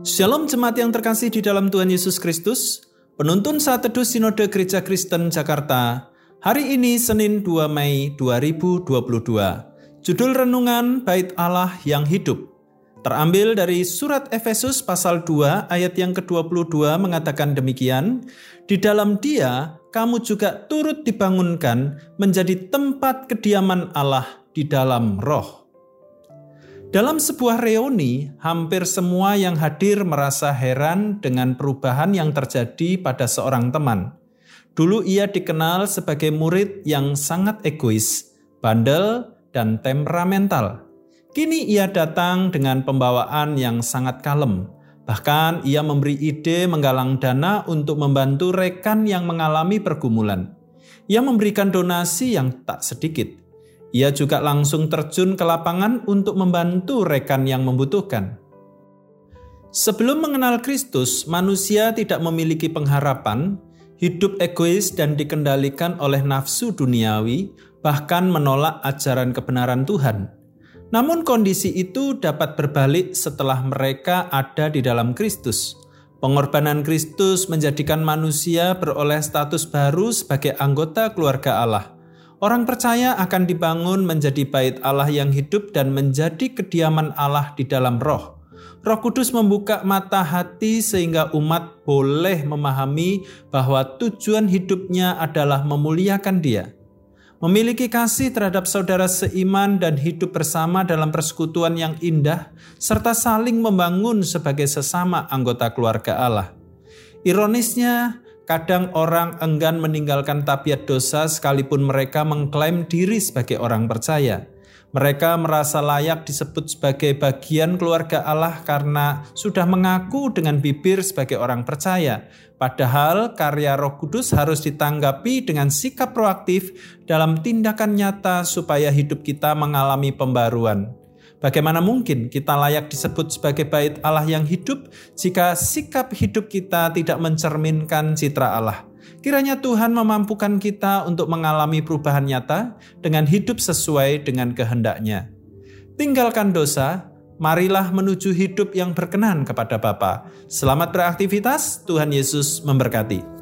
Shalom jemaat yang terkasih di dalam Tuhan Yesus Kristus. Penuntun saat teduh Sinode Gereja Kristen Jakarta. Hari ini Senin 2 Mei 2022. Judul renungan Bait Allah yang hidup. Terambil dari surat Efesus pasal 2 ayat yang ke-22 mengatakan demikian, di dalam Dia kamu juga turut dibangunkan menjadi tempat kediaman Allah di dalam roh. Dalam sebuah reuni, hampir semua yang hadir merasa heran dengan perubahan yang terjadi pada seorang teman. Dulu ia dikenal sebagai murid yang sangat egois, bandel, dan temperamental. Kini ia datang dengan pembawaan yang sangat kalem. Bahkan ia memberi ide menggalang dana untuk membantu rekan yang mengalami pergumulan. Ia memberikan donasi yang tak sedikit ia juga langsung terjun ke lapangan untuk membantu rekan yang membutuhkan. Sebelum mengenal Kristus, manusia tidak memiliki pengharapan, hidup egois dan dikendalikan oleh nafsu duniawi, bahkan menolak ajaran kebenaran Tuhan. Namun kondisi itu dapat berbalik setelah mereka ada di dalam Kristus. Pengorbanan Kristus menjadikan manusia beroleh status baru sebagai anggota keluarga Allah – Orang percaya akan dibangun menjadi bait Allah yang hidup dan menjadi kediaman Allah di dalam roh. Roh Kudus membuka mata hati sehingga umat boleh memahami bahwa tujuan hidupnya adalah memuliakan Dia. Memiliki kasih terhadap saudara seiman dan hidup bersama dalam persekutuan yang indah, serta saling membangun sebagai sesama anggota keluarga Allah. Ironisnya, Kadang orang enggan meninggalkan tabiat dosa sekalipun mereka mengklaim diri sebagai orang percaya. Mereka merasa layak disebut sebagai bagian keluarga Allah karena sudah mengaku dengan bibir sebagai orang percaya. Padahal karya Roh Kudus harus ditanggapi dengan sikap proaktif dalam tindakan nyata supaya hidup kita mengalami pembaruan. Bagaimana mungkin kita layak disebut sebagai bait Allah yang hidup jika sikap hidup kita tidak mencerminkan citra Allah? Kiranya Tuhan memampukan kita untuk mengalami perubahan nyata dengan hidup sesuai dengan kehendaknya. Tinggalkan dosa, marilah menuju hidup yang berkenan kepada Bapa. Selamat beraktivitas, Tuhan Yesus memberkati.